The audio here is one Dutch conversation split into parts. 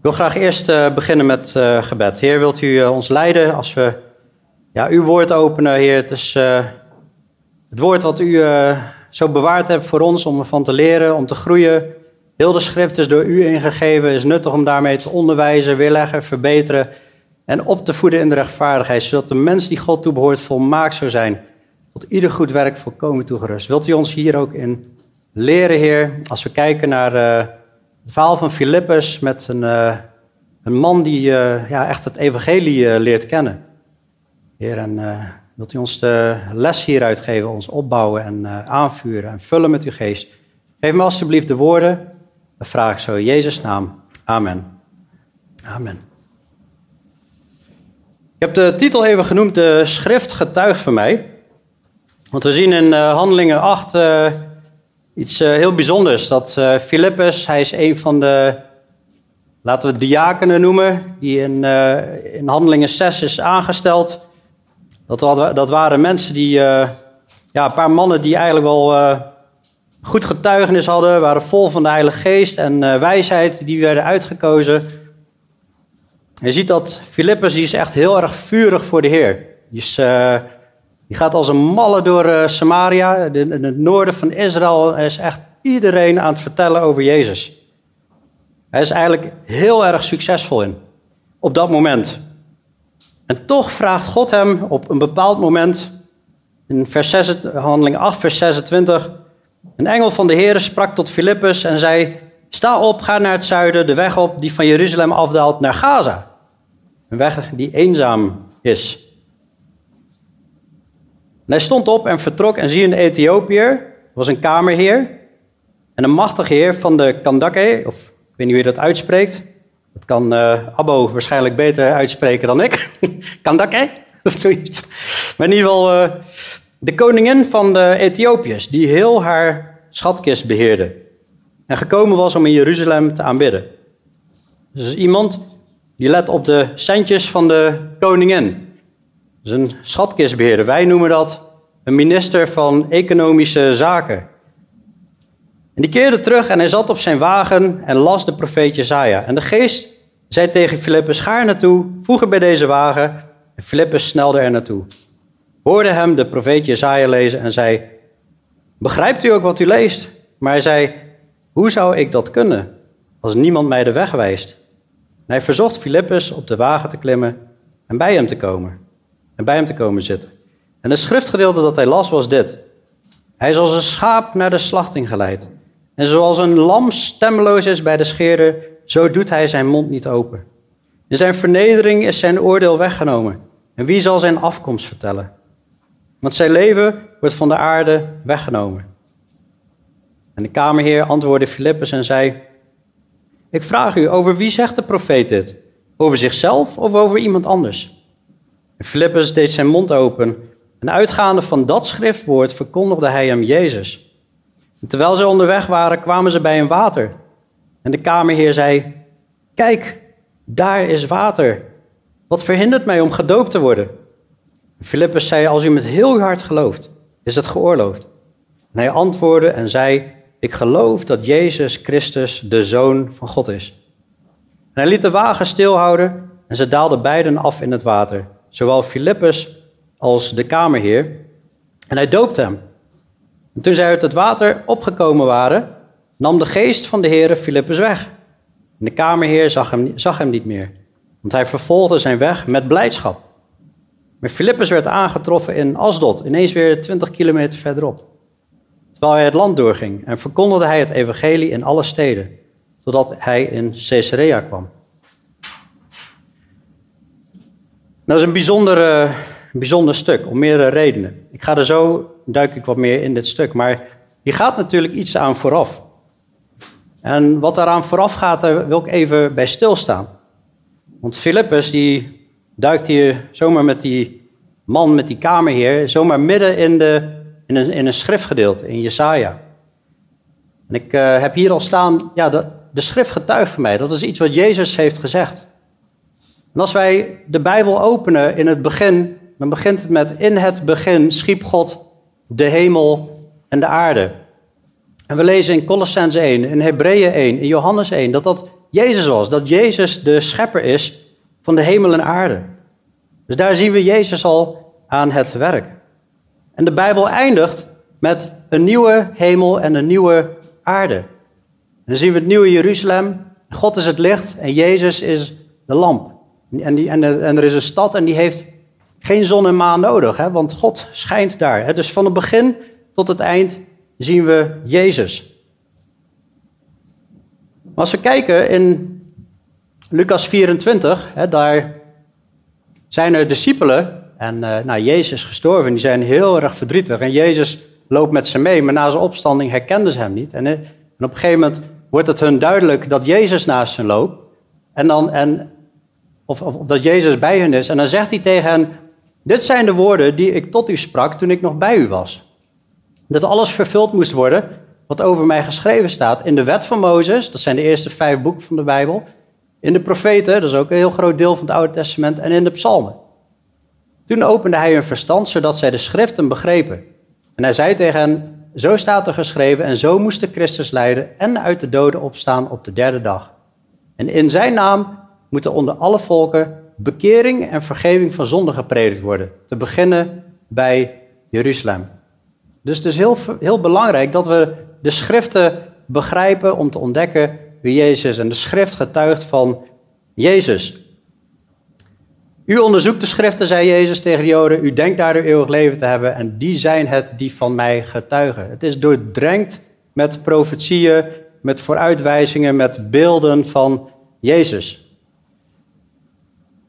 Ik wil graag eerst uh, beginnen met uh, gebed. Heer, wilt u uh, ons leiden als we ja, uw woord openen, Heer? Het is het woord wat u zo bewaard hebt voor ons om ervan te leren, om te groeien. Heel de schrift is door u ingegeven, is nuttig om daarmee te onderwijzen, weerleggen, verbeteren en op te voeden in de rechtvaardigheid, zodat de mens die God toebehoort volmaakt zou zijn, tot ieder goed werk volkomen toegerust. Wilt u ons hier ook in leren, Heer, als we kijken naar het verhaal van Filippus met een, uh, een man die uh, ja, echt het evangelie uh, leert kennen. Heer, en wilt u ons de les hieruit geven, ons opbouwen en aanvuren en vullen met uw geest. Geef me alstublieft de woorden. Dat vraag ik zo in Jezus' naam. Amen. Amen. Ik heb de titel even genoemd, de schrift getuigt van mij. Want we zien in Handelingen 8 iets uh, heel bijzonders. Dat uh, Philippus, hij is een van de, laten we het diakenen noemen, die in, uh, in Handelingen 6 is aangesteld. Dat, dat waren mensen die, ja, een paar mannen die eigenlijk wel goed getuigenis hadden, waren vol van de Heilige Geest en wijsheid, die werden uitgekozen. je ziet dat Philippus, die is echt heel erg vurig voor de Heer. Die is die gaat als een malle door uh, Samaria, in het noorden van Israël. Is echt iedereen aan het vertellen over Jezus. Hij is eigenlijk heel erg succesvol in, op dat moment. En toch vraagt God hem op een bepaald moment, in vers 6, handeling 8, vers 26, een engel van de Heer sprak tot Filippus en zei, sta op, ga naar het zuiden, de weg op die van Jeruzalem afdaalt naar Gaza. Een weg die eenzaam is. Hij stond op en vertrok en zie een Ethiopiër, was een kamerheer en een machtige heer van de Kandake, of ik weet niet hoe je dat uitspreekt. Dat kan uh, Abbo waarschijnlijk beter uitspreken dan ik. Kandake, of zoiets. Maar in ieder geval uh, de koningin van de Ethiopiërs, die heel haar schatkist beheerde. En gekomen was om in Jeruzalem te aanbidden. Dus iemand die let op de centjes van de koningin. Dus een schatkistbeheerder. Wij noemen dat een minister van Economische Zaken. En die keerde terug en hij zat op zijn wagen en las de profeet Jezaja. En de geest zei tegen Filippus, ga er naartoe, voeg er bij deze wagen. En Filippus snelde er naartoe. Hoorde hem de profeet Jezaja lezen en zei, begrijpt u ook wat u leest? Maar hij zei, hoe zou ik dat kunnen, als niemand mij de weg wijst? En hij verzocht Filippus op de wagen te klimmen en bij hem te komen en bij hem te komen zitten. En het schriftgedeelte dat hij las was dit. Hij is als een schaap naar de slachting geleid. En zoals een lam stemloos is bij de scheerder, zo doet hij zijn mond niet open. In zijn vernedering is zijn oordeel weggenomen. En wie zal zijn afkomst vertellen? Want zijn leven wordt van de aarde weggenomen. En de kamerheer antwoordde Filippus en zei: Ik vraag u, over wie zegt de profeet dit? Over zichzelf of over iemand anders? En Filippus deed zijn mond open. En uitgaande van dat schriftwoord verkondigde hij hem Jezus. En terwijl ze onderweg waren, kwamen ze bij een water. En de kamerheer zei: Kijk, daar is water. Wat verhindert mij om gedoopt te worden? En Filippus zei: Als u met heel uw hart gelooft, is het geoorloofd. En hij antwoordde en zei: Ik geloof dat Jezus Christus de Zoon van God is. Hij liet de wagen stilhouden en ze daalden beiden af in het water zowel Filippus als de kamerheer. En hij doopte hem. En toen zij uit het water opgekomen waren, nam de geest van de Heere Filippus weg. En de kamerheer zag hem, zag hem niet meer, want hij vervolgde zijn weg met blijdschap. Maar Filippus werd aangetroffen in Asdod, ineens weer 20 kilometer verderop. Terwijl hij het land doorging en verkondigde hij het evangelie in alle steden, totdat hij in Caesarea kwam. Dat is een bijzonder, uh, bijzonder stuk, om meerdere redenen. Ik ga er zo, duik ik wat meer in dit stuk. Maar hier gaat natuurlijk iets aan vooraf. En wat daaraan vooraf gaat, daar wil ik even bij stilstaan. Want Filippus, die duikt hier zomaar met die man, met die kamerheer, zomaar midden in, de, in, een, in een schriftgedeelte, in Jesaja. En ik uh, heb hier al staan, ja, de, de schrift getuigt voor mij. Dat is iets wat Jezus heeft gezegd. En als wij de Bijbel openen in het begin, dan begint het met in het begin schiep God de hemel en de aarde. En we lezen in Colossense 1, in Hebreeën 1, in Johannes 1, dat dat Jezus was. Dat Jezus de schepper is van de hemel en aarde. Dus daar zien we Jezus al aan het werk. En de Bijbel eindigt met een nieuwe hemel en een nieuwe aarde. Dan zien we het nieuwe Jeruzalem. God is het licht en Jezus is de lamp. En, die, en, er is een stad en die heeft geen zon en maan nodig, hè, want God schijnt daar. Hè. Dus van het begin tot het eind zien we Jezus. Maar als we kijken in Lucas 24, hè, daar zijn er discipelen en uh, nou, Jezus is gestorven. Die zijn heel erg verdrietig en Jezus loopt met ze mee, maar na zijn opstanding herkenden ze hem niet. En, eh, en op een gegeven moment wordt het hun duidelijk dat Jezus naast hen loopt. En dan, en, of, of, dat Jezus bij hen is. En dan zegt hij tegen hen, dit zijn de woorden die ik tot u sprak toen ik nog bij u was. Dat alles vervuld moest worden wat over mij geschreven staat in de wet van Mozes, dat zijn de eerste vijf boeken van de Bijbel, in de profeten, dat is ook een heel groot deel van het Oude Testament, en in de psalmen. Toen opende hij hun verstand, zodat zij de schriften begrepen. En hij zei tegen hen, zo staat er geschreven, en zo moest de Christus lijden en uit de doden opstaan op de derde dag. En in zijn naam moeten onder alle volken bekering en vergeving van zonde gepredikt worden. Te beginnen bij Jeruzalem. Dus het is heel, heel belangrijk dat we de schriften begrijpen om te ontdekken wie Jezus is. En de schrift getuigt van Jezus. U onderzoekt de schriften, zei Jezus tegen de Joden. U denkt daar eeuwig leven te hebben. En die zijn het die van mij getuigen. Het is doordrenkt met profetieën, met vooruitwijzingen, met beelden van Jezus.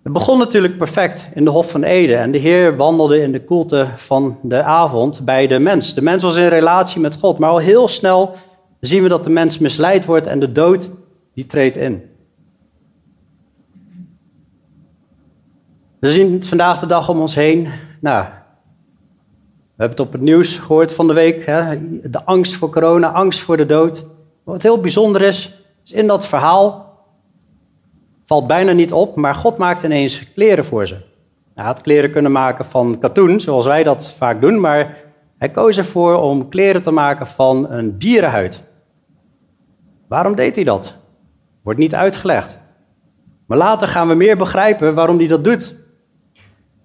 Het begon natuurlijk perfect in de Hof van Eden en de Heer wandelde in de koelte van de avond bij de mens. De mens was in relatie met God, maar al heel snel zien we dat de mens misleid wordt en de dood die treedt in. We zien het vandaag de dag om ons heen. Nou, we hebben het op het nieuws gehoord van de week. Hè? De angst voor corona, angst voor de dood. Wat heel bijzonder is, is in dat verhaal Valt bijna niet op, maar God maakt ineens kleren voor ze. Hij had kleren kunnen maken van katoen, zoals wij dat vaak doen, maar hij koos ervoor om kleren te maken van een dierenhuid. Waarom deed hij dat? Wordt niet uitgelegd. Maar later gaan we meer begrijpen waarom hij dat doet.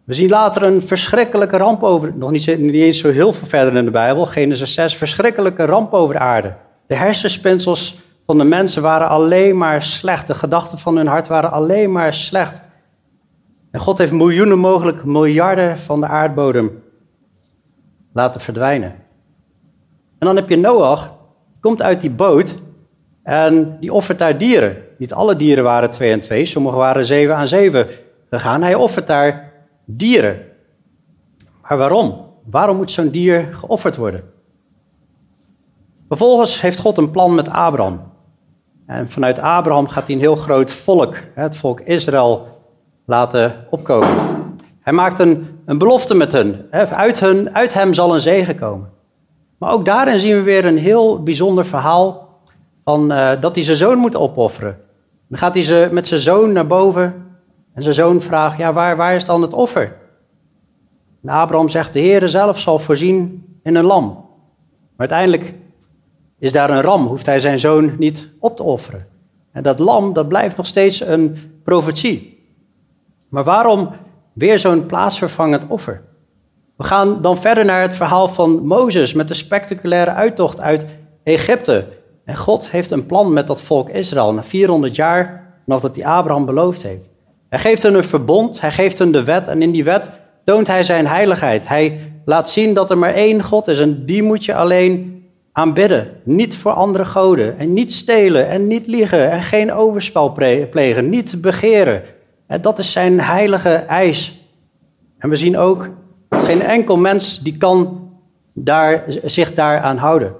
We zien later een verschrikkelijke ramp over, nog niet, eens zo heel veel verder in de Bijbel, Genesis 6, verschrikkelijke ramp over de aarde. De hersenspinsels van de mensen waren alleen maar slecht. De gedachten van hun hart waren alleen maar slecht. En God heeft miljoenen, mogelijk miljarden van de aardbodem laten verdwijnen. En dan heb je Noach, komt uit die boot en die offert daar dieren. Niet alle dieren waren twee en twee, sommige waren zeven aan zeven gegaan. Hij offert daar dieren. Maar waarom? Waarom moet zo'n dier geofferd worden? Vervolgens heeft God een plan met Abraham. En vanuit Abraham gaat hij een heel groot volk, het volk Israël, laten opkomen. Hij maakt een, een belofte met hen. Uit, hun. uit hem zal een zegen komen. Maar ook daarin zien we weer een heel bijzonder verhaal van, uh, dat hij zijn zoon moet opofferen. Dan gaat hij ze, met zijn zoon naar boven en zijn zoon vraagt, ja, waar, waar is dan het offer? En Abraham zegt, de Heere zelf zal voorzien in een lam. Maar uiteindelijk is daar een ram, hoeft hij zijn zoon niet op te offeren. En dat lam, dat blijft nog steeds een profetie. Maar waarom weer zo'n plaatsvervangend offer? We gaan dan verder naar het verhaal van Mozes met de spectaculaire uittocht uit Egypte. En God heeft een plan met dat volk Israël na 400 jaar vanaf dat hij Abraham beloofd heeft. Hij geeft hen een verbond, hij geeft hen de wet en in die wet toont hij zijn heiligheid. Hij laat zien dat er maar één God is en die moet je alleen aanbidden, niet voor andere goden en niet stelen en niet liegen en geen overspel plegen, niet begeren. En dat is zijn heilige eis. En we zien ook dat geen enkel mens die kan daar, zich daaraan houden.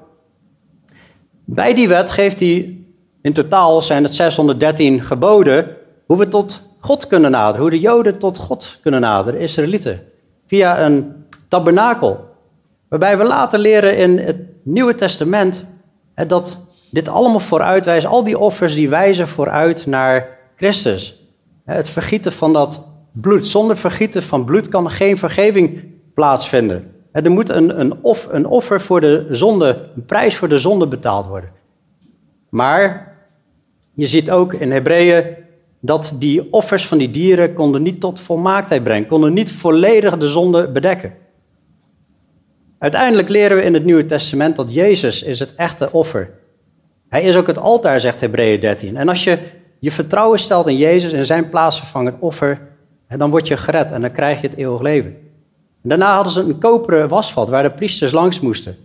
Bij die wet geeft hij, in totaal zijn het 613 geboden, hoe we tot God kunnen naderen, hoe de Joden tot God kunnen naderen, de Israëlieten, via een tabernakel. Waarbij we later leren in het Nieuwe Testament dat dit allemaal vooruitwijst, al die offers die wijzen vooruit naar Christus. Het vergieten van dat bloed. Zonder vergieten van bloed kan geen vergeving plaatsvinden. Er moet een, een, een offer voor de zonde, een prijs voor de zonde betaald worden. Maar je ziet ook in Hebreeën dat die offers van die dieren konden niet tot volmaaktheid brengen, konden niet volledig de zonde bedekken. Uiteindelijk leren we in het Nieuwe Testament dat Jezus is het echte offer. Hij is ook het altaar, zegt Hebreeën 13. En als je je vertrouwen stelt in Jezus en zijn plaatsvervangend offer, dan word je gered en dan krijg je het eeuwig leven. En daarna hadden ze een koperen wasvat waar de priesters langs moesten.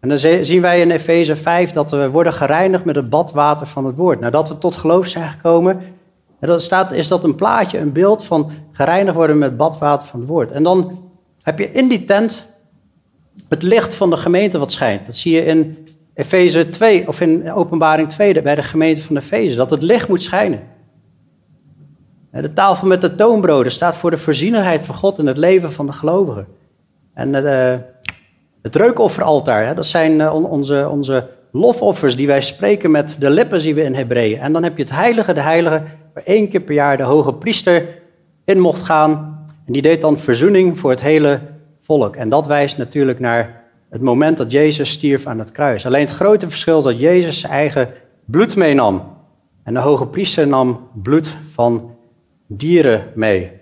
En dan zien wij in Efeze 5 dat we worden gereinigd met het badwater van het woord. Nadat we tot geloof zijn gekomen, staat, is dat een plaatje, een beeld van gereinigd worden met badwater van het woord. En dan heb je in die tent het licht van de gemeente wat schijnt. Dat zie je in Efeze 2 of in Openbaring 2 bij de gemeente van Efeze, dat het licht moet schijnen. De tafel met de toonbroden staat voor de voorzienigheid van God in het leven van de gelovigen. En uh, het reukofferaltaar, dat zijn eh, onze, onze lofoffers die wij spreken met de lippen zien we in Hebreeën. En dan heb je het heilige, de heilige, waar één keer per jaar de hoge priester in mocht gaan. En die deed dan verzoening voor het hele volk. En dat wijst natuurlijk naar het moment dat Jezus stierf aan het kruis. Alleen het grote verschil is dat Jezus zijn eigen bloed meenam. En de hoge priester nam bloed van dieren mee.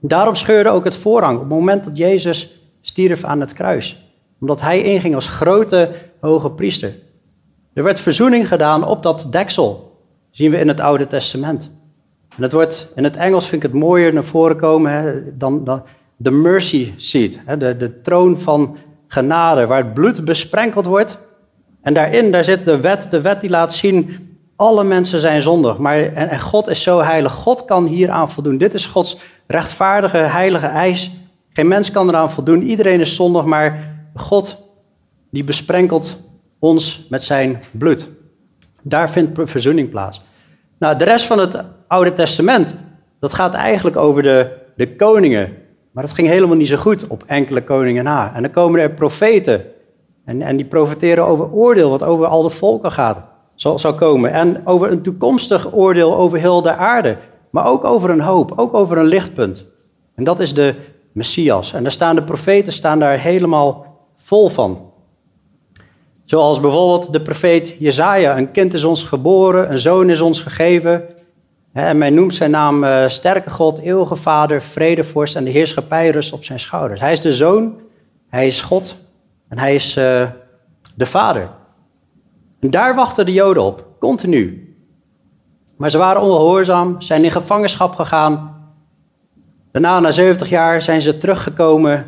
Daarom scheurde ook het voorhang op het moment dat Jezus stierf aan het kruis. Omdat hij inging als grote hoge priester. Er werd verzoening gedaan op dat deksel. zien we in het Oude Testament. En het wordt, in het Engels vind ik het mooier naar voren komen hè, dan, dan de mercy seat. De, de troon van genade, waar het bloed besprenkeld wordt. En daarin, daar zit de wet, de wet die laat zien, alle mensen zijn zondig. Maar, en, en God is zo heilig, God kan hieraan voldoen. Dit is Gods rechtvaardige, heilige eis. Geen mens kan eraan voldoen, iedereen is zondig, maar God die besprenkelt ons met zijn bloed. Daar vindt verzoening plaats. Nou, de rest van het Oude Testament, dat gaat eigenlijk over de, de koningen. Maar dat ging helemaal niet zo goed op enkele koningen na. En dan komen er profeten. En, en die profeteren over oordeel, wat over al de volken gaat, zal, zal komen. En over een toekomstig oordeel over heel de aarde. Maar ook over een hoop, ook over een lichtpunt. En dat is de Messias. En daar staan de profeten staan daar helemaal vol van. Zoals bijvoorbeeld de profeet Jezaja. Een kind is ons geboren, een zoon is ons gegeven. En men noemt zijn naam uh, Sterke God, Eeuwige Vader, Vredevorst en de heerschappij rust op zijn schouders. Hij is de zoon, hij is God en hij is uh, de Vader. En daar wachten de Joden op, continu. Maar ze waren ongehoorzaam, zijn in gevangenschap gegaan. Daarna, na 70 jaar, zijn ze teruggekomen,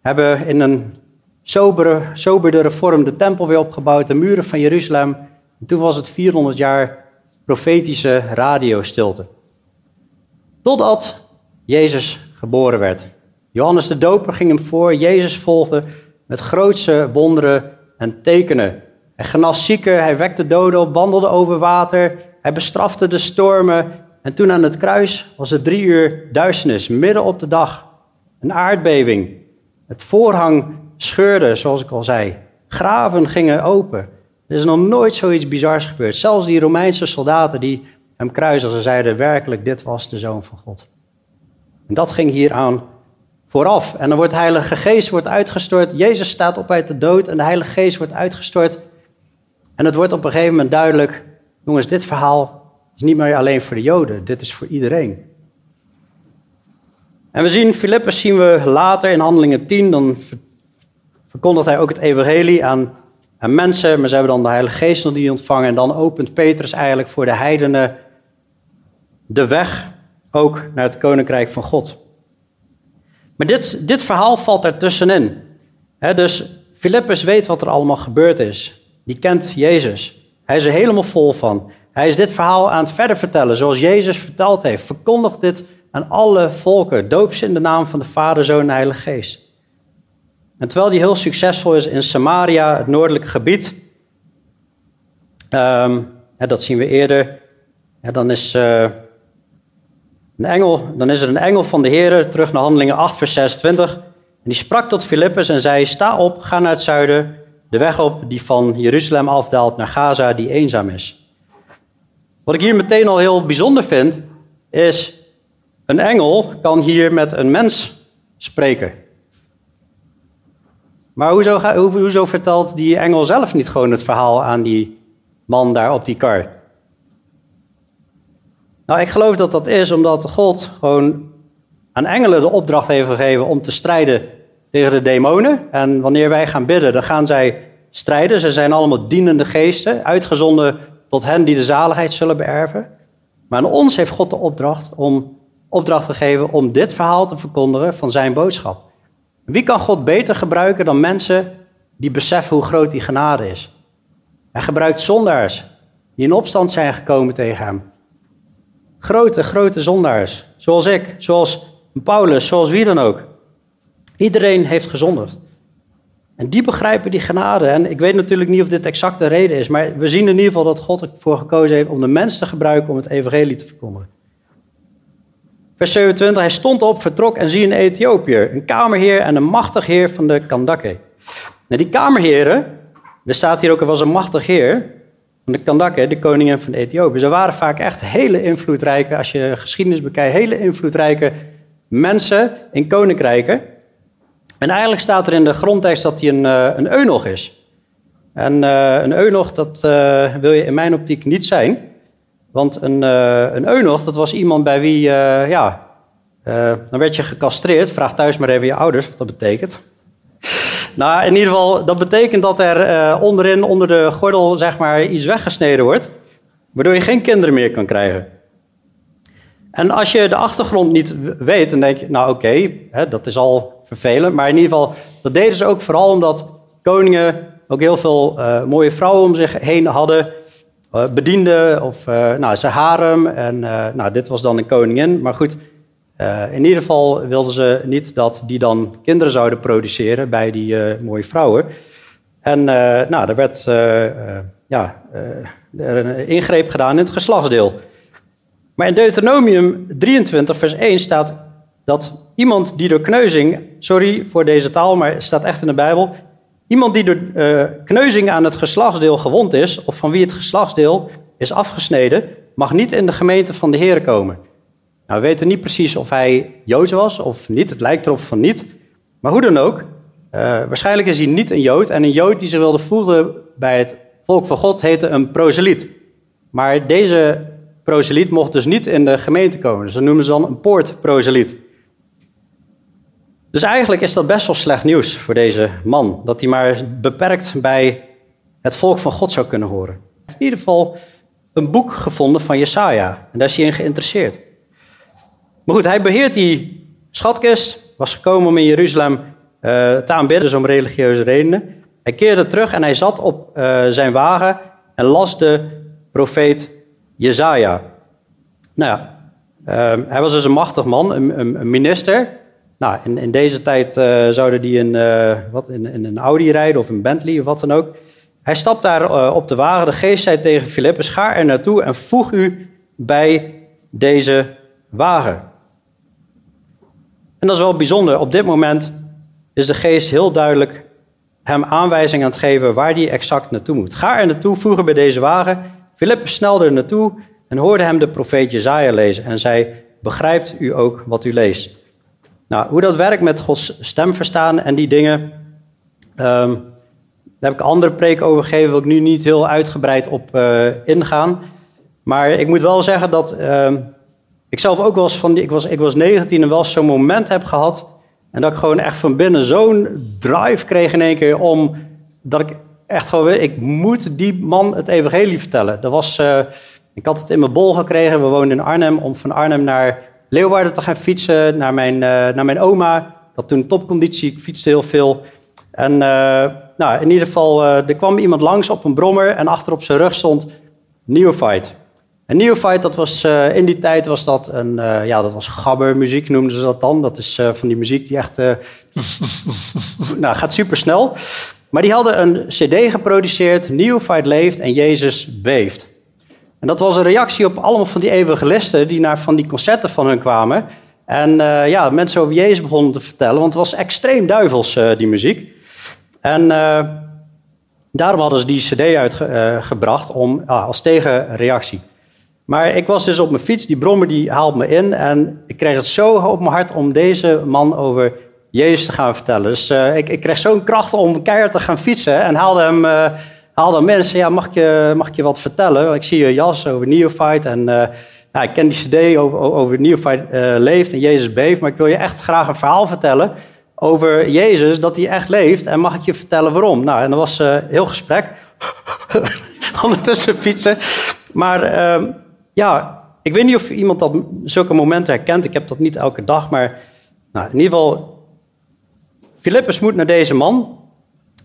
hebben in een sobere, soberdere vorm de tempel weer opgebouwd, de muren van Jeruzalem. En toen was het 400 jaar profetische radiostilte. Totdat Jezus geboren werd. Johannes de Doper ging hem voor, Jezus volgde met grootse wonderen en tekenen. Hij genas zieken, hij wekte doden op, wandelde over water, hij bestrafte de stormen. En toen aan het kruis was het drie uur duisternis, midden op de dag. Een aardbeving. Het voorhang scheurde, zoals ik al zei. Graven gingen open. Er is nog nooit zoiets bizars gebeurd. Zelfs die Romeinse soldaten die hem kruisen, zeiden werkelijk, dit was de Zoon van God. En dat ging hier aan vooraf. En dan wordt de Heilige Geest wordt uitgestort. Jezus staat op uit de dood en de Heilige Geest wordt uitgestort. En het wordt op een gegeven moment duidelijk, jongens, dit verhaal is niet meer alleen voor de Joden, dit is voor iedereen. En we zien, Filippus zien we later in Handelingen 10, dan verkondigt hij ook het evangelie aan aan mensen, maar ze hebben dan de Heilige Geest nog ontvangen. En dan opent Petrus eigenlijk voor de heidenen de weg ook naar het koninkrijk van God. Maar dit, dit verhaal valt ertussenin. He, dus Filippus weet wat er allemaal gebeurd is. Die kent Jezus. Hij is er helemaal vol van. Hij is dit verhaal aan het verder vertellen, zoals Jezus verteld heeft. Verkondigt dit aan alle volken. Doop ze in de naam van de Vader, Zoon en Heilige Geest. En terwijl hij heel succesvol is in Samaria, het noordelijke gebied, um, dat zien we eerder, dan, is, uh, een engel, dan is er een engel van de Heer, terug naar Handelingen 8, vers 26. En die sprak tot Filippus en zei, sta op, ga naar het zuiden, de weg op die van Jeruzalem afdaalt naar Gaza, die eenzaam is. Wat ik hier meteen al heel bijzonder vind, is een engel kan hier met een mens spreken. Maar hoezo, hoezo vertelt die engel zelf niet gewoon het verhaal aan die man daar op die kar? Nou, ik geloof dat dat is omdat God gewoon aan engelen de opdracht heeft gegeven om te strijden tegen de demonen. En wanneer wij gaan bidden, dan gaan zij strijden. Ze zijn allemaal dienende geesten, uitgezonden tot hen die de zaligheid zullen beërven. Maar aan ons heeft God de opdracht om opdracht gegeven om dit verhaal te verkondigen van zijn boodschap. Wie kan God beter gebruiken dan mensen die beseffen hoe groot die genade is? Hij gebruikt zondaars die in opstand zijn gekomen tegen hem. Grote, grote zondaars, zoals ik, zoals Paulus, zoals wie dan ook. Iedereen heeft gezondigd. En die begrijpen die genade. En ik weet natuurlijk niet of dit exact de reden is, maar we zien in ieder geval dat God ervoor gekozen heeft om de mens te gebruiken om het evangelie te verkondigen. Vers 27, hij stond op, vertrok en zie een Ethiopiër, een kamerheer en een machtig heer van de Kandake. Nou, die kamerheren, er staat hier ook, er was een machtig heer van de Kandake, de koningin van Ethiopië. Ze waren vaak echt hele invloedrijke, als je geschiedenis bekijkt, hele invloedrijke mensen in koninkrijken. En eigenlijk staat er in de grondtekst dat hij een, uh, een eunog is. En uh, een eunog, dat uh, wil je in mijn optiek niet zijn. Want een, een eunog, dat was iemand bij wie, ja, dan werd je gecastreerd. Vraag thuis maar even je ouders wat dat betekent. nou, in ieder geval, dat betekent dat er onderin, onder de gordel, zeg maar, iets weggesneden wordt. Waardoor je geen kinderen meer kan krijgen. En als je de achtergrond niet weet, dan denk je, nou oké, dat is al vervelend. Maar in ieder geval, dat deden ze ook vooral omdat koningen ook heel veel uh, mooie vrouwen om zich heen hadden. Uh, bedienden of uh, nou, ze harem. En nou, dit was dan een koningin. Maar goed, in ieder geval wilden ze niet dat die dan kinderen zouden produceren bij die mooie vrouwen. En nou, er werd ja, een ingreep gedaan in het geslachtsdeel. Maar in Deuteronomium 23, vers 1 staat dat iemand die door kneuzing, sorry voor deze taal, maar het staat echt in de Bijbel, iemand die door uh, kneuzing aan het geslachtsdeel gewond is, of van wie het geslachtsdeel is afgesneden, mag niet in de gemeente van de Heer komen. Nou, we weten niet precies of hij Joods was of niet, het lijkt erop van niet. Maar hoe dan ook, uh, waarschijnlijk is hij niet een Jood. En een Jood die zich wilde voegen bij het volk van God heette een proseliet. Maar deze proseliet mocht dus niet in de gemeente komen. Dus dat noemen ze dan een poortproseliet. Dus eigenlijk is dat best wel slecht nieuws voor deze man. Dat hij maar beperkt bij het volk van God zou kunnen horen. In ieder geval een boek gevonden van Jesaja. En daar is hij in geïnteresseerd. Maar goed, hij beheert die schatkist. Was gekomen om in Jeruzalem uh, te aanbidden, dus om religieuze redenen. Hij keerde terug en hij zat op uh, zijn wagen en las de profeet Jezaja. Nou ja, uh, hij was dus een machtig man, een, een minister. Nou, in, in deze tijd uh, zouden die in, uh, wat, in, in, een Audi rijden of een Bentley of wat dan ook. Hij stapt daar uh, op de wagen. De geest zei tegen Filippus, ga er naartoe en voeg u bij deze wagen. En dat is wel bijzonder. Op dit moment is de geest heel duidelijk hem aanwijzing aan het geven waar hij exact naartoe moet. Ga er naartoe, voegen bij deze wagen. Filippus snelde er naartoe en hoorde hem de profeet Jezaja lezen en zei, begrijpt u ook wat u leest? Nou, hoe dat werkt met Gods stem verstaan en die dingen, um, daar heb ik andere preken over gegeven, wil ik nu niet heel uitgebreid op uh, ingaan. Maar ik moet wel zeggen dat uh, ik zelf ook wel eens van die, ik was, ik was 19 en wel zo'n moment heb gehad. En dat ik gewoon echt van binnen zo'n drive kreeg in één keer om, dat ik echt gewoon, ik moet die man het evangelie vertellen. Dat was, uh, ik had het in mijn bol gekregen, we woonden in Arnhem, om van Arnhem naar Leeuwarden te gaan fietsen, naar mijn, uh, naar mijn oma. Dat toen topconditie, ik fietste heel veel. En uh, nou, in ieder geval, er kwam iemand langs op een brommer en achter op zijn rug stond Neophyte. En Neophyte, dat was, in die tijd was dat een, ja, dat was gabbermuziek noemden ze dat dan. Dat is van die muziek die echt, nou, gaat super snel. Maar die hadden een cd geproduceerd, Neophyte leeft en Jezus beeft. En dat was een reactie op allemaal van die evangelisten die naar van die concerten van hun kwamen. En uh, ja, mensen over Jezus begonnen te vertellen, want het was extreem duivels, uh, die muziek. En uh, daarom hadden ze die cd uitgebracht om, als tegenreactie. Maar ik was dus op mijn fiets, die brommer die haalt me in en ik kreeg het zo op mijn hart om deze man over Jezus te gaan vertellen. Dus ik, ik kreeg zo'n kracht om keihard te gaan fietsen en haalde hem, haalde hem mensen. Ja, mag ik, je, mag ik je wat vertellen? Ik zie je jas over Neophyte en uh, ik ken die cd over, over Neophyte uh, leeft en Jezus beeft, maar ik wil je echt graag een verhaal vertellen over Jezus, dat hij echt leeft. En mag ik je vertellen waarom? Nou, en dat was uh, heel gesprek. Ondertussen fietsen. Maar uh, ja, ik weet niet of iemand dat, zulke momenten herkent. Ik heb dat niet elke dag, maar nou, in ieder geval... Filippus moet naar deze man.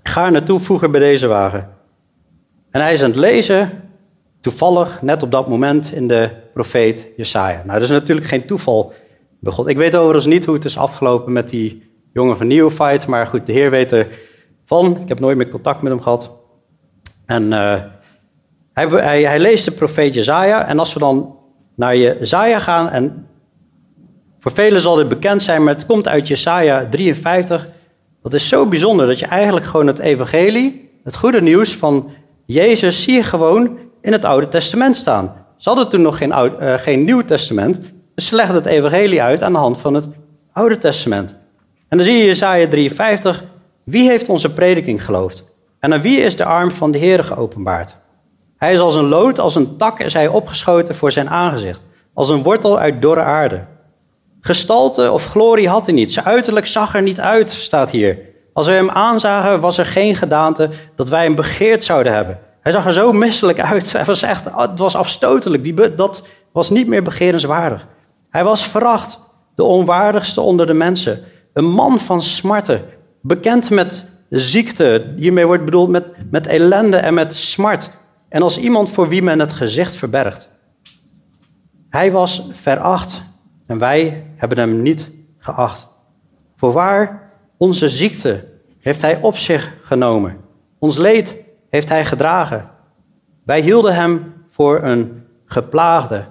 Ga naartoe, voegen bij deze wagen. En hij is aan het lezen, toevallig, net op dat moment, in de profeet Jesaja. Nou, dat is natuurlijk geen toeval bij God. Ik weet overigens niet hoe het is afgelopen met die jongen van Neophyte, maar goed, de Heer weet ervan. Ik heb nooit meer contact met hem gehad. En uh, hij, hij, hij, leest de profeet Jezaja. En als we dan naar Jezaja gaan, en voor velen zal dit bekend zijn, maar het komt uit Jesaja 53. Dat is zo bijzonder dat je eigenlijk gewoon het evangelie, het goede nieuws van Jezus, zie je gewoon in het Oude Testament staan. Ze hadden toen nog geen, uh, geen Nieuw Testament, dus ze legden het evangelie uit aan de hand van het Oude Testament. En dan zie je Jesaja 53, wie heeft onze prediking geloofd? En aan wie is de arm van de Heer geopenbaard? Hij is als een lood, als een tak is hij opgeschoten voor zijn aangezicht, als een wortel uit dorre aarde. Gestalte of glorie had hij niet, zijn uiterlijk zag er niet uit, staat hier. Als we hem aanzagen, was er geen gedaante dat wij hem begeerd zouden hebben. Hij zag er zo misselijk uit. Hij was echt, het was afstotelijk. Die, dat was niet meer begerenswaardig. Hij was veracht, de onwaardigste onder de mensen. Een man van smarten, bekend met ziekte. Hiermee wordt bedoeld met, met ellende en met smart. En als iemand voor wie men het gezicht verbergt. Hij was veracht en wij hebben hem niet geacht. Voorwaar, onze ziekte heeft hij op zich genomen. Ons leed heeft hij gedragen. Wij hielden hem voor een geplaagde,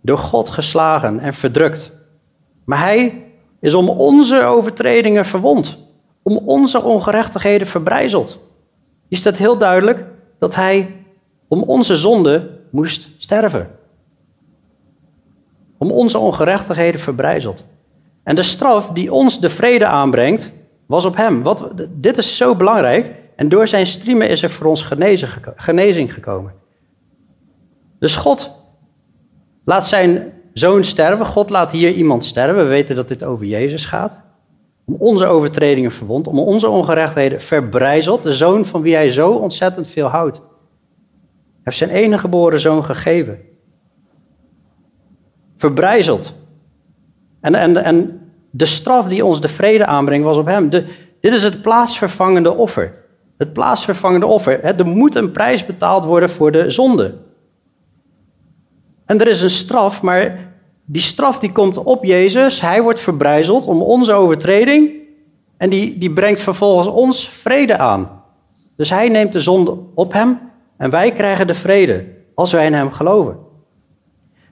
door God geslagen en verdrukt. Maar hij is om onze overtredingen verwond, om onze ongerechtigheden verbrijzeld. Is dat heel duidelijk dat hij om onze zonde moest sterven. Om onze ongerechtigheden verbrijzeld. En de straf die ons de vrede aanbrengt, was op hem. Wat, dit is zo belangrijk. En door zijn striemen is er voor ons genezing gekomen. Dus God laat zijn zoon sterven. God laat hier iemand sterven. We weten dat dit over Jezus gaat. Om onze overtredingen verwond, om onze ongerechtigheden verbrijzeld. De zoon van wie hij zo ontzettend veel houdt. Hij heeft zijn enige geboren zoon gegeven. Verbrijzeld. En, en, en de straf die ons de vrede aanbrengt was op hem. De, dit is het plaatsvervangende offer. Het plaatsvervangende offer. Er moet een prijs betaald worden voor de zonde. En er is een straf, maar die straf die komt op Jezus. Hij wordt verbrijzeld om onze overtreding. En die, die brengt vervolgens ons vrede aan. Dus hij neemt de zonde op hem en wij krijgen de vrede als wij in hem geloven.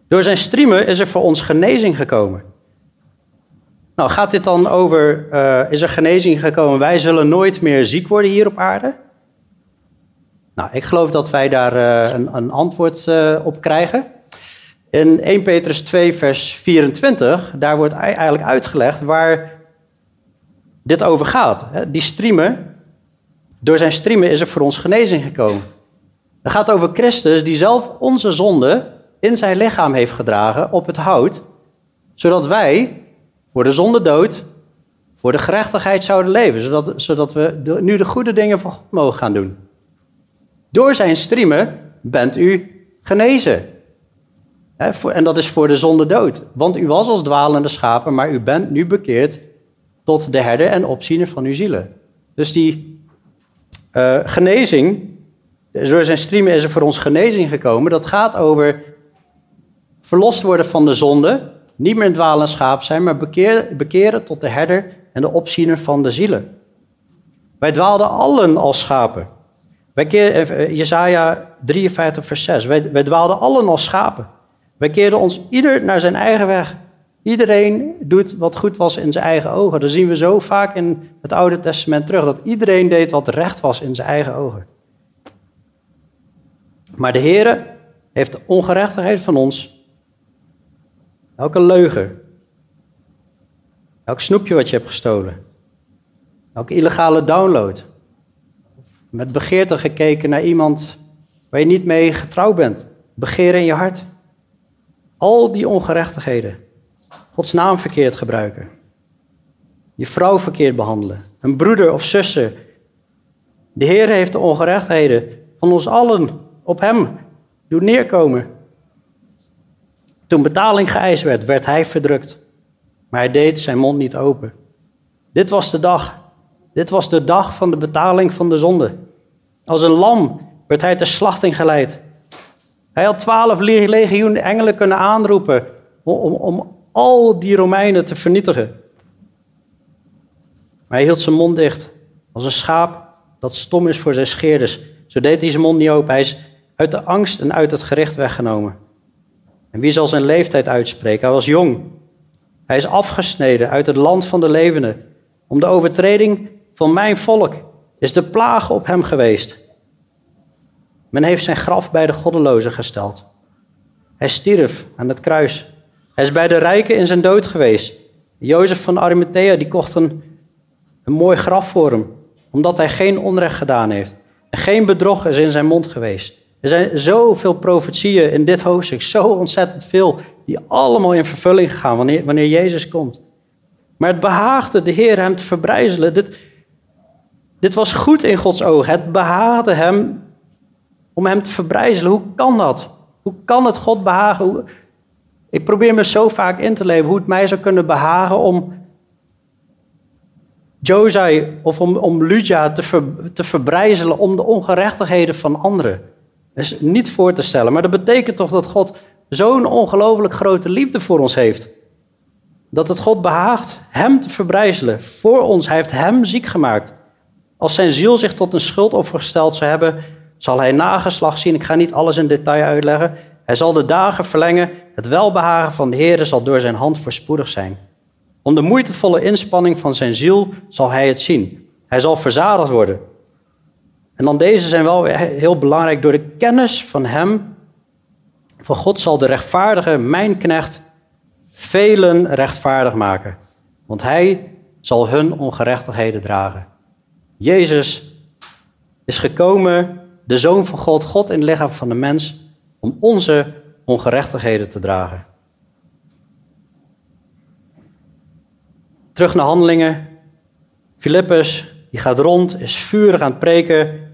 Door zijn striemen is er voor ons genezing gekomen. Nou, gaat dit dan over, uh, is er genezing gekomen, wij zullen nooit meer ziek worden hier op aarde? Nou, ik geloof dat wij daar uh, een, een, antwoord uh, op krijgen. In 1 Petrus 2, vers 24, daar wordt eigenlijk uitgelegd waar dit over gaat. Die striemen, door zijn striemen is er voor ons genezing gekomen. Het gaat over Christus die zelf onze zonde in zijn lichaam heeft gedragen op het hout, zodat wij voor de zonde dood, voor de gerechtigheid zouden leven, zodat, zodat we nu de goede dingen van God mogen gaan doen. Door zijn striemen bent u genezen. en dat is voor de zonde dood. Want u was als dwalende schapen, maar u bent nu bekeerd tot de herder en opziener van uw zielen. Dus die uh, genezing, door zijn striemen is er voor ons genezing gekomen. Dat gaat over verlost worden van de zonde, niet meer een dwalend schaap zijn, maar bekeren, bekeren tot de herder en de opziener van de zielen. Wij dwaalden allen als schapen. Wij keer, eh, Jesaja 53, vers 6. Wij, wij dwaalden allen als schapen. Wij keerden ons ieder naar zijn eigen weg. Iedereen doet wat goed was in zijn eigen ogen. Dat zien we zo vaak in het Oude Testament terug. Dat iedereen deed wat recht was in zijn eigen ogen. Maar de Heer heeft de ongerechtigheid van ons Elke leugen. Elk snoepje wat je hebt gestolen. Elke illegale download. Met begeerte gekeken naar iemand waar je niet mee getrouwd bent. Begeer in je hart. Al die ongerechtigheden. Gods naam verkeerd gebruiken. Je vrouw verkeerd behandelen. Een broeder of zuster. De Heer heeft de ongerechtigheden van ons allen op hem doen neerkomen. Toen betaling geëist werd, werd hij verdrukt. Maar hij deed zijn mond niet open. Dit was de dag. Dit was de dag van de betaling van de zonde. Als een lam werd hij ter slachting geleid. Hij had twaalf legioen engelen kunnen aanroepen om, om, al die Romeinen te vernietigen. Maar hij hield zijn mond dicht, als een schaap dat stom is voor zijn scheerders. Zo deed hij zijn mond niet open. Hij is uit de angst en uit het gericht weggenomen. En wie zal zijn leeftijd uitspreken? Hij was jong. Hij is afgesneden uit het land van de levenden. Om de overtreding van mijn volk is de plaag op hem geweest. Men heeft zijn graf bij de goddelozen gesteld. Hij stierf aan het kruis. Hij is bij de rijken in zijn dood geweest. Jozef van Arimathea die kocht een, een mooi graf voor hem, omdat hij geen onrecht gedaan heeft. En geen bedrog is in zijn mond geweest. Er zijn zoveel profetieën in dit hoofdstuk, zo ontzettend veel, die allemaal in vervulling gaan wanneer, wanneer Jezus komt. Maar het behaagde de Heer hem te verbrijzelen. Dit, dit was goed in Gods ogen. Het behaagde hem om hem te verbrijzelen. Hoe kan dat? Hoe kan het God behagen? Ik probeer me zo vaak in te leven hoe het mij zou kunnen behagen om Josai of om, om te, te verbrijzelen om de ongerechtigheden van anderen. Is niet voor te stellen. Maar dat betekent toch dat God zo'n ongelooflijk grote liefde voor ons heeft. Dat het God behaagt hem te verbrijzelen voor ons. Hij heeft hem ziek gemaakt. Als zijn ziel zich tot een schuldoffer gesteld zou hebben, zal hij nageslag zien. Ik ga niet alles in detail uitleggen. Hij zal de dagen verlengen. Het welbehagen van de Heer zal door zijn hand voorspoedig zijn. Om de moeitevolle inspanning van zijn ziel zal hij het zien. Hij zal verzadigd worden. En dan deze zijn wel heel belangrijk. Door de kennis van hem, van God, zal de rechtvaardige, mijn knecht, velen rechtvaardig maken. Want hij zal hun ongerechtigheden dragen. Jezus is gekomen, de Zoon van God, God in het lichaam van de mens, om onze ongerechtigheden te dragen. Terug naar handelingen. Filippus, die gaat rond, is vurig aan het preken.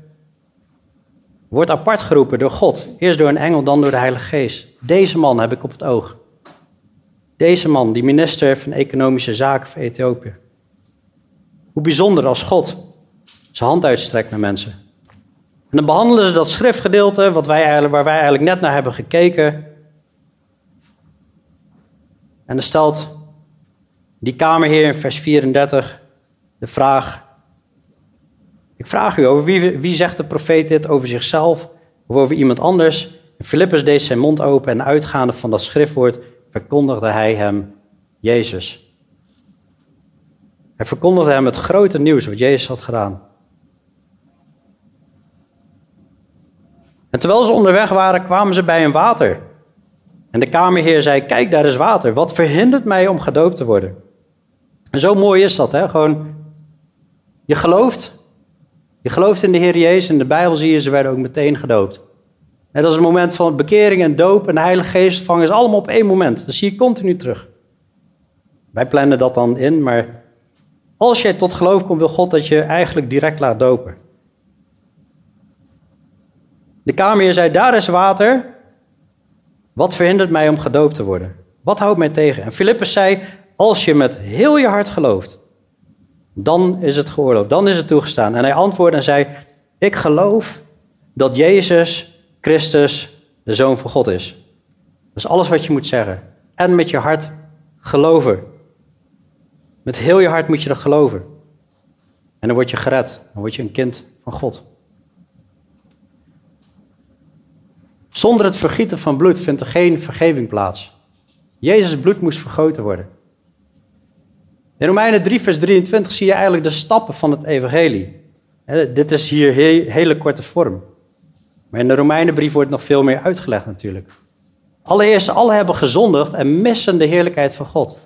Wordt apart geroepen door God. Eerst door een engel, dan door de Heilige Geest. Deze man heb ik op het oog. Deze man, die minister van Economische Zaken van Ethiopië. Hoe bijzonder als God zijn hand uitstrekt naar mensen. En dan behandelen ze dat schriftgedeelte wat wij eigenlijk, waar wij eigenlijk net naar hebben gekeken. En dan stelt die kamerheer in vers 34 de vraag. Ik vraag u over wie, wie zegt de profeet dit over zichzelf of over iemand anders? Filippus deed zijn mond open en uitgaande van dat schriftwoord verkondigde hij hem Jezus. Hij verkondigde hem het grote nieuws wat Jezus had gedaan. En terwijl ze onderweg waren, kwamen ze bij een water. En de kamerheer zei: Kijk, daar is water. Wat verhindert mij om gedoopt te worden? En zo mooi is dat, hè? Gewoon, je gelooft. Je gelooft in de Heer Jezus. In de Bijbel zie je, ze werden ook meteen gedoopt. En dat is een moment van bekering en doop en de Heilige Geest ontvangen is allemaal op één moment. Dat zie je continu terug. Wij plannen dat dan in, maar als jij tot geloof komt, wil God dat je eigenlijk direct laat dopen. De kamerheer zei, daar is water. Wat verhindert mij om gedoopt te worden? Wat houdt mij tegen? En Filippus zei, als je met heel je hart gelooft, dan is het geoorloofd, dan is het toegestaan. En hij antwoordde en zei, ik geloof dat Jezus Christus de Zoon van God is. Dat is alles wat je moet zeggen. En met je hart geloven. Met heel je hart moet je dat geloven. En dan word je gered. Dan word je een kind van God. Zonder het vergieten van bloed vindt er geen vergeving plaats. Jezus' bloed moest vergoten worden. In Romeinen 3, vers 23 zie je eigenlijk de stappen van het evangelie. dit is hier hele korte vorm. Maar in de Romeinenbrief wordt nog veel meer uitgelegd natuurlijk. Allereerst, alle hebben gezondigd en missen de heerlijkheid van God.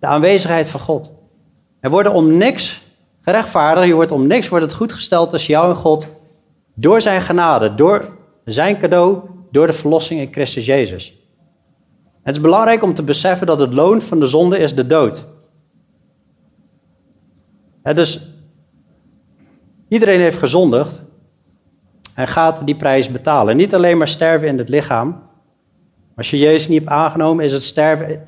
De aanwezigheid van God. Er worden om niks gerechtvaardigd, je wordt om niks wordt het goed gesteld tussen jou en God door zijn genade, door zijn cadeau door de verlossing in Christus Jezus. Het is belangrijk om te beseffen dat het loon van de zonde is de dood. Dus iedereen heeft gezondigd en gaat die prijs betalen. Niet alleen maar sterven in het lichaam. Als je Jezus niet hebt aangenomen, is het sterven.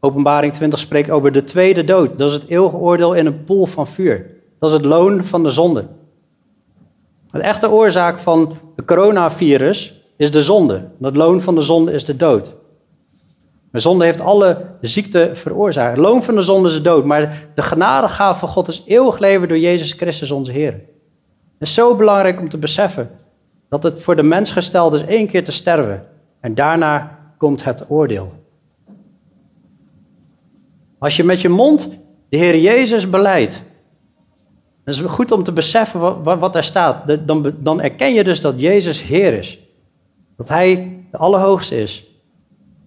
Openbaring 20 spreekt over de tweede dood. Dat is het eeuwige oordeel in een poel van vuur. Dat is het loon van de zonde. De echte oorzaak van het coronavirus is de zonde. Het loon van de zonde is de dood. De zonde heeft alle ziekte veroorzaakt. Het loon van de zonde is de dood. Maar de genadegave van God is eeuwig leven door Jezus Christus onze Heer. Het is zo belangrijk om te beseffen dat het voor de mens gesteld is één keer te sterven. En daarna komt het oordeel. Als je met je mond de Heer Jezus beleidt, is het goed om te beseffen wat, wat er staat. Dan, dan erken je dus dat Jezus Heer is. Dat Hij de Allerhoogste is.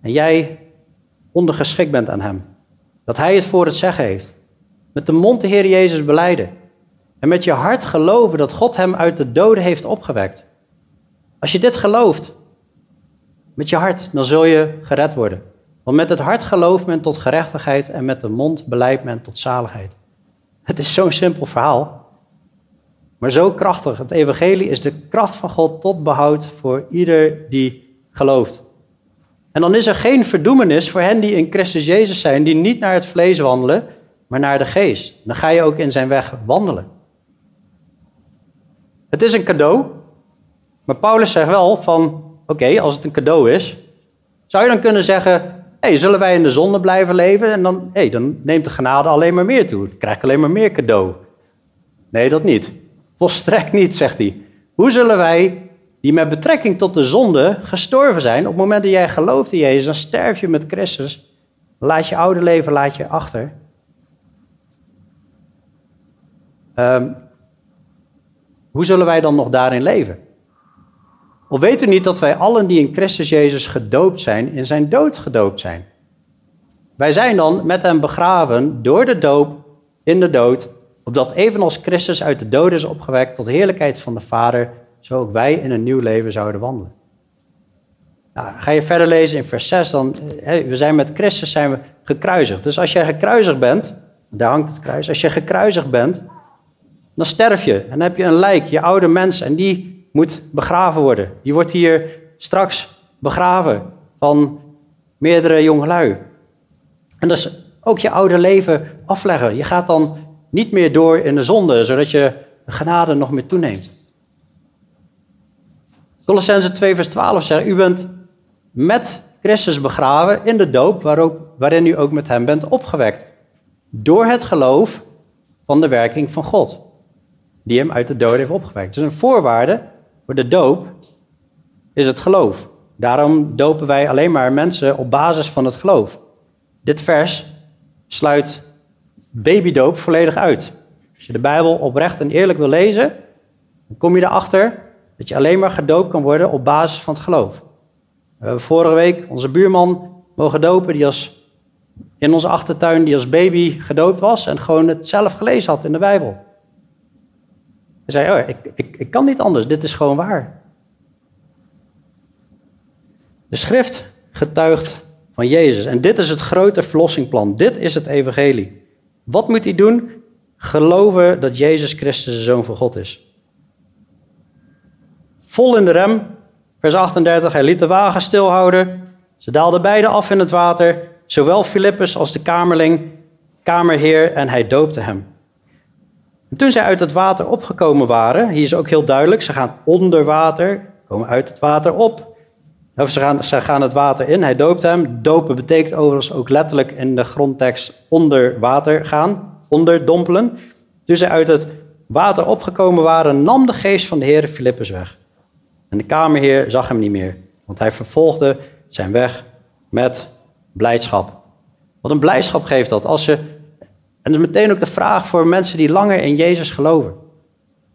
En jij ondergeschikt bent aan Hem. Dat Hij het voor het zeggen heeft. Met de mond de Heer Jezus beleiden. En met je hart geloven dat God Hem uit de doden heeft opgewekt. Als je dit gelooft, met je hart, dan zul je gered worden. Want met het hart gelooft men tot gerechtigheid en met de mond beleidt men tot zaligheid. Het is zo'n simpel verhaal, maar zo krachtig. Het evangelie is de kracht van God tot behoud voor ieder die gelooft. En dan is er geen verdoemenis voor hen die in Christus Jezus zijn, die niet naar het vlees wandelen, maar naar de geest. Dan ga je ook in zijn weg wandelen. Het is een cadeau, maar Paulus zegt wel van, oké, als het een cadeau is, zou je dan kunnen zeggen, hey, zullen wij in de zonde blijven leven? En dan, hey, dan neemt de genade alleen maar meer toe. Dan krijg ik alleen maar meer cadeau. Nee, dat niet. Volstrekt niet, zegt hij. Hoe zullen wij, die met betrekking tot de zonde gestorven zijn, op het moment dat jij gelooft in Jezus, dan sterf je met Christus. Laat je oude leven laat je achter. Um, hoe zullen wij dan nog daarin leven? Of weet u niet dat wij allen die in Christus Jezus gedoopt zijn, in zijn dood gedoopt zijn? Wij zijn dan met hem begraven door de doop in de dood, opdat evenals Christus uit de dood is opgewekt tot heerlijkheid van de Vader, zo ook wij in een nieuw leven zouden wandelen. Nou, ga je verder lezen in vers 6, dan, we zijn met Christus zijn we gekruisigd. Dus als jij gekruisigd bent, daar hangt het kruis, als je gekruisigd bent, dan sterf je. En dan heb je een lijk, je oude mens, en die moet begraven worden. Die wordt hier straks begraven van meerdere jongelui. En dat is ook je oude leven afleggen. Je gaat dan niet meer door in de zonde, zodat je de genade nog meer toeneemt. Colossense 2 vers 12 zegt, u bent met Christus begraven in de doop, waarin u ook met hem bent opgewekt. Door het geloof van de werking van God, die hem uit de dood heeft opgewekt. Dus een voorwaarde voor de doop is het geloof. Daarom dopen wij alleen maar mensen op basis van het geloof. Dit vers sluit babydoop volledig uit. Als je de Bijbel oprecht en eerlijk wil lezen, dan kom je erachter dat je alleen maar gedoopt kan worden op basis van het geloof. We hebben vorige week onze buurman mogen dopen, die als, in onze achtertuin, die als baby gedoopt was en gewoon het zelf gelezen had in de Bijbel. Hij zei, oh, ik, ik, ik kan niet anders, dit is gewoon waar. De schrift getuigt van Jezus. En dit is het grote verlossingplan. Dit is het evangelie. Wat moet hij doen? Geloven dat Jezus Christus de Zoon van God is. Vol in de rem, vers 38, hij liet de wagen stilhouden. Ze daalden beide af in het water, zowel Filippus als de kamerling, kamerheer, en hij doopte hem. En toen zij uit het water opgekomen waren, hier is ook heel duidelijk, ze gaan onder water, komen uit het water op. Of ze gaan, ze gaan het water in, hij doopt hem. Dopen betekent overigens ook letterlijk in de grondtekst onder water gaan, onderdompelen. Toen zij uit het water opgekomen waren, nam de geest van de Heer Filippus weg. En de kamerheer zag hem niet meer, want hij vervolgde zijn weg met blijdschap. Wat een blijdschap geeft dat als je en dat is meteen ook de vraag voor mensen die langer in Jezus geloven.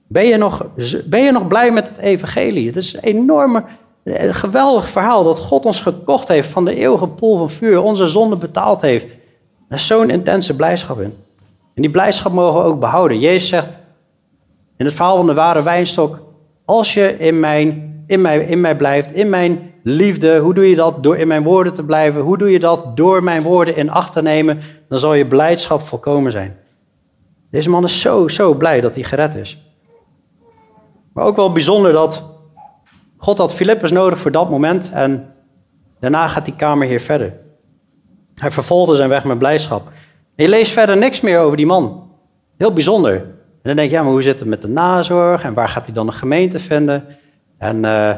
Ben je nog, ben je nog blij met het evangelie? Het is een enorme, geweldig verhaal dat God ons gekocht heeft van de eeuwige pool van vuur, onze zonde betaald heeft. Er is zo'n intense blijdschap in. En die blijdschap mogen we ook behouden. Jezus zegt in het verhaal van de ware wijnstok, als je in, mijn, in, mij, in mij blijft, in mijn liefde? Hoe doe je dat door in mijn woorden te blijven? Hoe doe je dat door mijn woorden in acht te nemen? Dan zal je blijdschap volkomen zijn. Deze man is zo, zo blij dat hij gered is. Maar ook wel bijzonder dat God had Filippus nodig voor dat moment en daarna gaat die kamerheer verder. Hij vervolgde zijn weg met blijdschap. Je leest verder niks meer over die man. Heel bijzonder. En dan denk je, ja, maar hoe zit het met de nazorg? En waar gaat hij dan een gemeente vinden? En uh,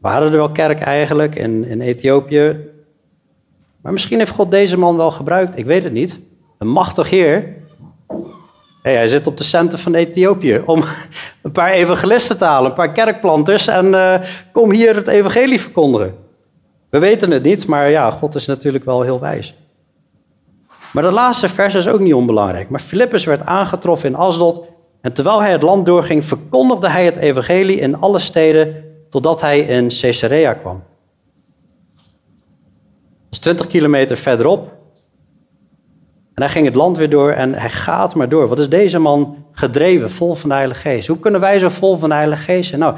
we hadden er wel kerk eigenlijk in, in Ethiopië. Maar misschien heeft God deze man wel gebruikt, ik weet het niet. Een machtig heer. Hij zit op de centen van Ethiopië om een paar evangelisten te halen, een paar kerkplanters en kom hier het evangelie verkondigen. We weten het niet, maar ja, God is natuurlijk wel heel wijs. Maar dat laatste vers is ook niet onbelangrijk. Maar Filippus werd aangetroffen in Asdod en terwijl hij het land doorging, verkondigde hij het evangelie in alle steden totdat hij in Caesarea kwam. Dat is 20 kilometer verderop. En hij ging het land weer door en hij gaat maar door. Wat is deze man gedreven, vol van de Heilige Geest? Hoe kunnen wij zo vol van de Heilige Geest zijn? Nou,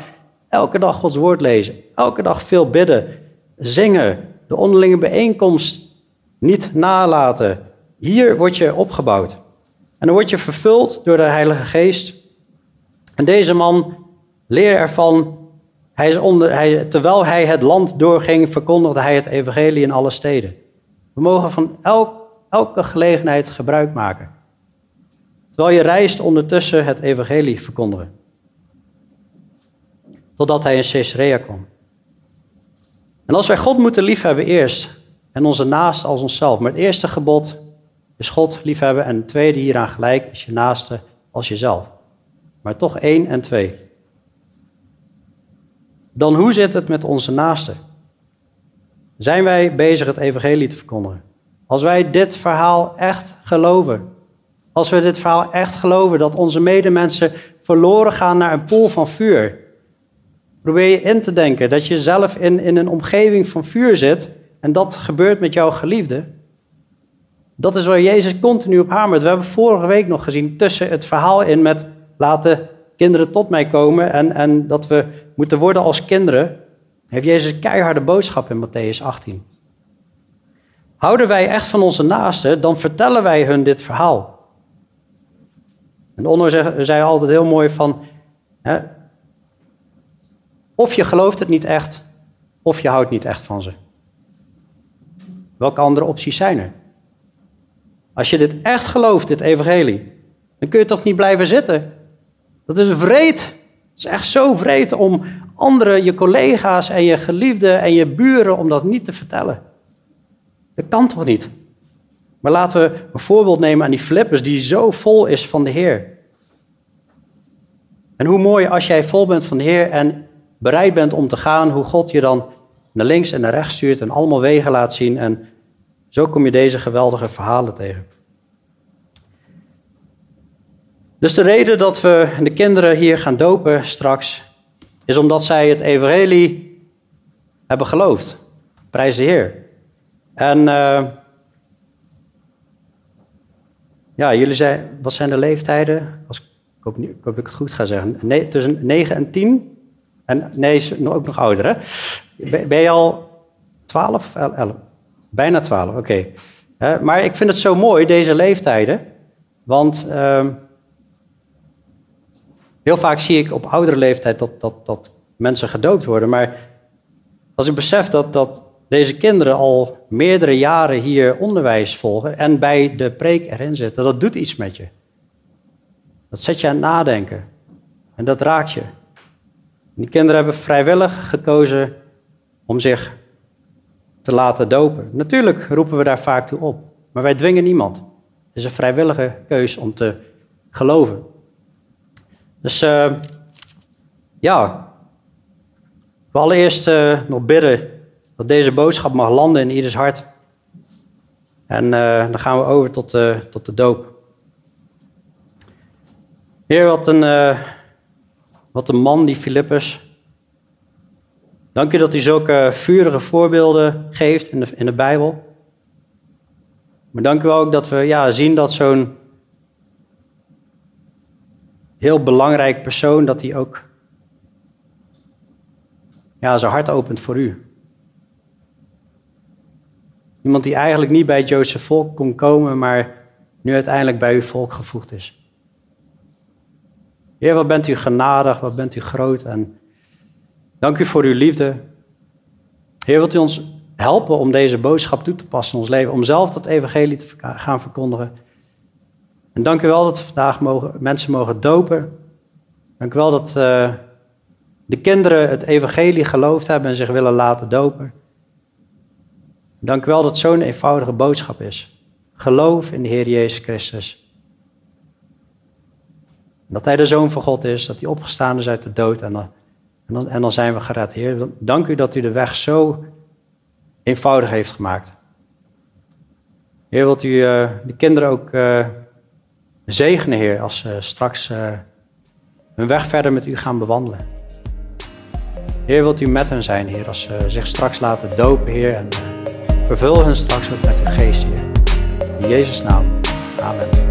elke dag Gods woord lezen, elke dag veel bidden, zingen, de onderlinge bijeenkomst niet nalaten. Hier word je opgebouwd. En dan word je vervuld door de Heilige Geest. En deze man leerde ervan hij is onder, hij, terwijl hij het land doorging, verkondigde hij het evangelie in alle steden. We mogen van elk, elke gelegenheid gebruik maken. Terwijl je reist ondertussen het evangelie verkondigen. Totdat hij in Caesarea kwam. En als wij God moeten liefhebben eerst, en onze naast als onszelf. Maar het eerste gebod is God liefhebben en het tweede hieraan gelijk is je naaste als jezelf. Maar toch één en twee dan hoe zit het met onze naasten? Zijn wij bezig het evangelie te verkondigen? Als wij dit verhaal echt geloven, als we dit verhaal echt geloven dat onze medemensen verloren gaan naar een pool van vuur, probeer je in te denken dat je zelf in, in een omgeving van vuur zit en dat gebeurt met jouw geliefde. Dat is waar Jezus continu op hamert. We hebben vorige week nog gezien tussen het verhaal in met laten kinderen tot mij komen en, en dat we moeten worden als kinderen, heeft Jezus een keiharde boodschap in Matthäus 18. Houden wij echt van onze naasten, dan vertellen wij hun dit verhaal. En Onno zei, zei altijd heel mooi van, hè, of je gelooft het niet echt, of je houdt niet echt van ze. Welke andere opties zijn er? Als je dit echt gelooft, dit evangelie, dan kun je toch niet blijven zitten dat is vreed. Het is echt zo vreed om anderen, je collega's en je geliefden en je buren, om dat niet te vertellen. Dat kan toch niet? Maar laten we een voorbeeld nemen aan die Flippers die zo vol is van de Heer. En hoe mooi als jij vol bent van de Heer en bereid bent om te gaan, hoe God je dan naar links en naar rechts stuurt en allemaal wegen laat zien. En zo kom je deze geweldige verhalen tegen. Dus de reden dat we de kinderen hier gaan dopen straks, is omdat zij het evangelie hebben geloofd. Prijs de Heer. En uh, ja, jullie zijn, wat zijn de leeftijden? Als, ik, hoop, ik dat ik het goed ga zeggen. Tussen 9 en 10? En nee, ook nog ouder, hè? Ben, je al 12 of 11? Bijna 12, oké. Maar ik vind het zo mooi, deze leeftijden. Want... Uh, Heel vaak zie ik op oudere leeftijd dat, dat, dat mensen gedoopt worden. Maar als ik besef dat, dat deze kinderen al meerdere jaren hier onderwijs volgen en bij de preek erin zitten, dat doet iets met je. Dat zet je aan het nadenken. En dat raakt je. die kinderen hebben vrijwillig gekozen om zich te laten dopen. Natuurlijk roepen we daar vaak toe op, maar wij dwingen niemand. Het is een vrijwillige keus om te geloven. Dus uh, ja, we allereerst uh, nog bidden dat deze boodschap mag landen in ieders hart. En uh, dan gaan we over tot, tot de doop. Heer, wat een, wat een man, die Filippus. Dank u dat u zulke vurige voorbeelden geeft in de, in de Bijbel. Maar dank u ook dat we ja, zien dat zo'n heel belangrijk persoon dat hij ook ja, zijn hart opent voor u. Iemand die eigenlijk niet bij het Joodse volk kon komen, maar nu uiteindelijk bij uw volk gevoegd is. Heer, wat bent u genadig, wat bent u groot en dank u voor uw liefde. Heer, wilt u ons helpen om deze boodschap toe te passen in ons leven, om zelf dat evangelie te gaan verkondigen. En dank u wel dat we vandaag mogen, mensen mogen dopen. Dank u wel dat uh, de kinderen het evangelie geloofd hebben en zich willen laten dopen. Dank u wel dat zo'n eenvoudige boodschap is. Geloof in de Heer Jezus Christus. Dat Hij de Zoon van God is, dat Hij opgestaan is uit de dood en dan, en dan, en dan zijn we gered. Heer, dank u dat u de weg zo eenvoudig heeft gemaakt. Heer, wilt u uh, de kinderen ook uh, zegenen, Heer, als ze straks uh, hun weg verder met u gaan bewandelen. Heer, wilt u met hen zijn, Heer, als ze zich straks laten dopen, Heer, en vervul hen straks ook met uw geest, Heer. In Jezus' naam. Amen.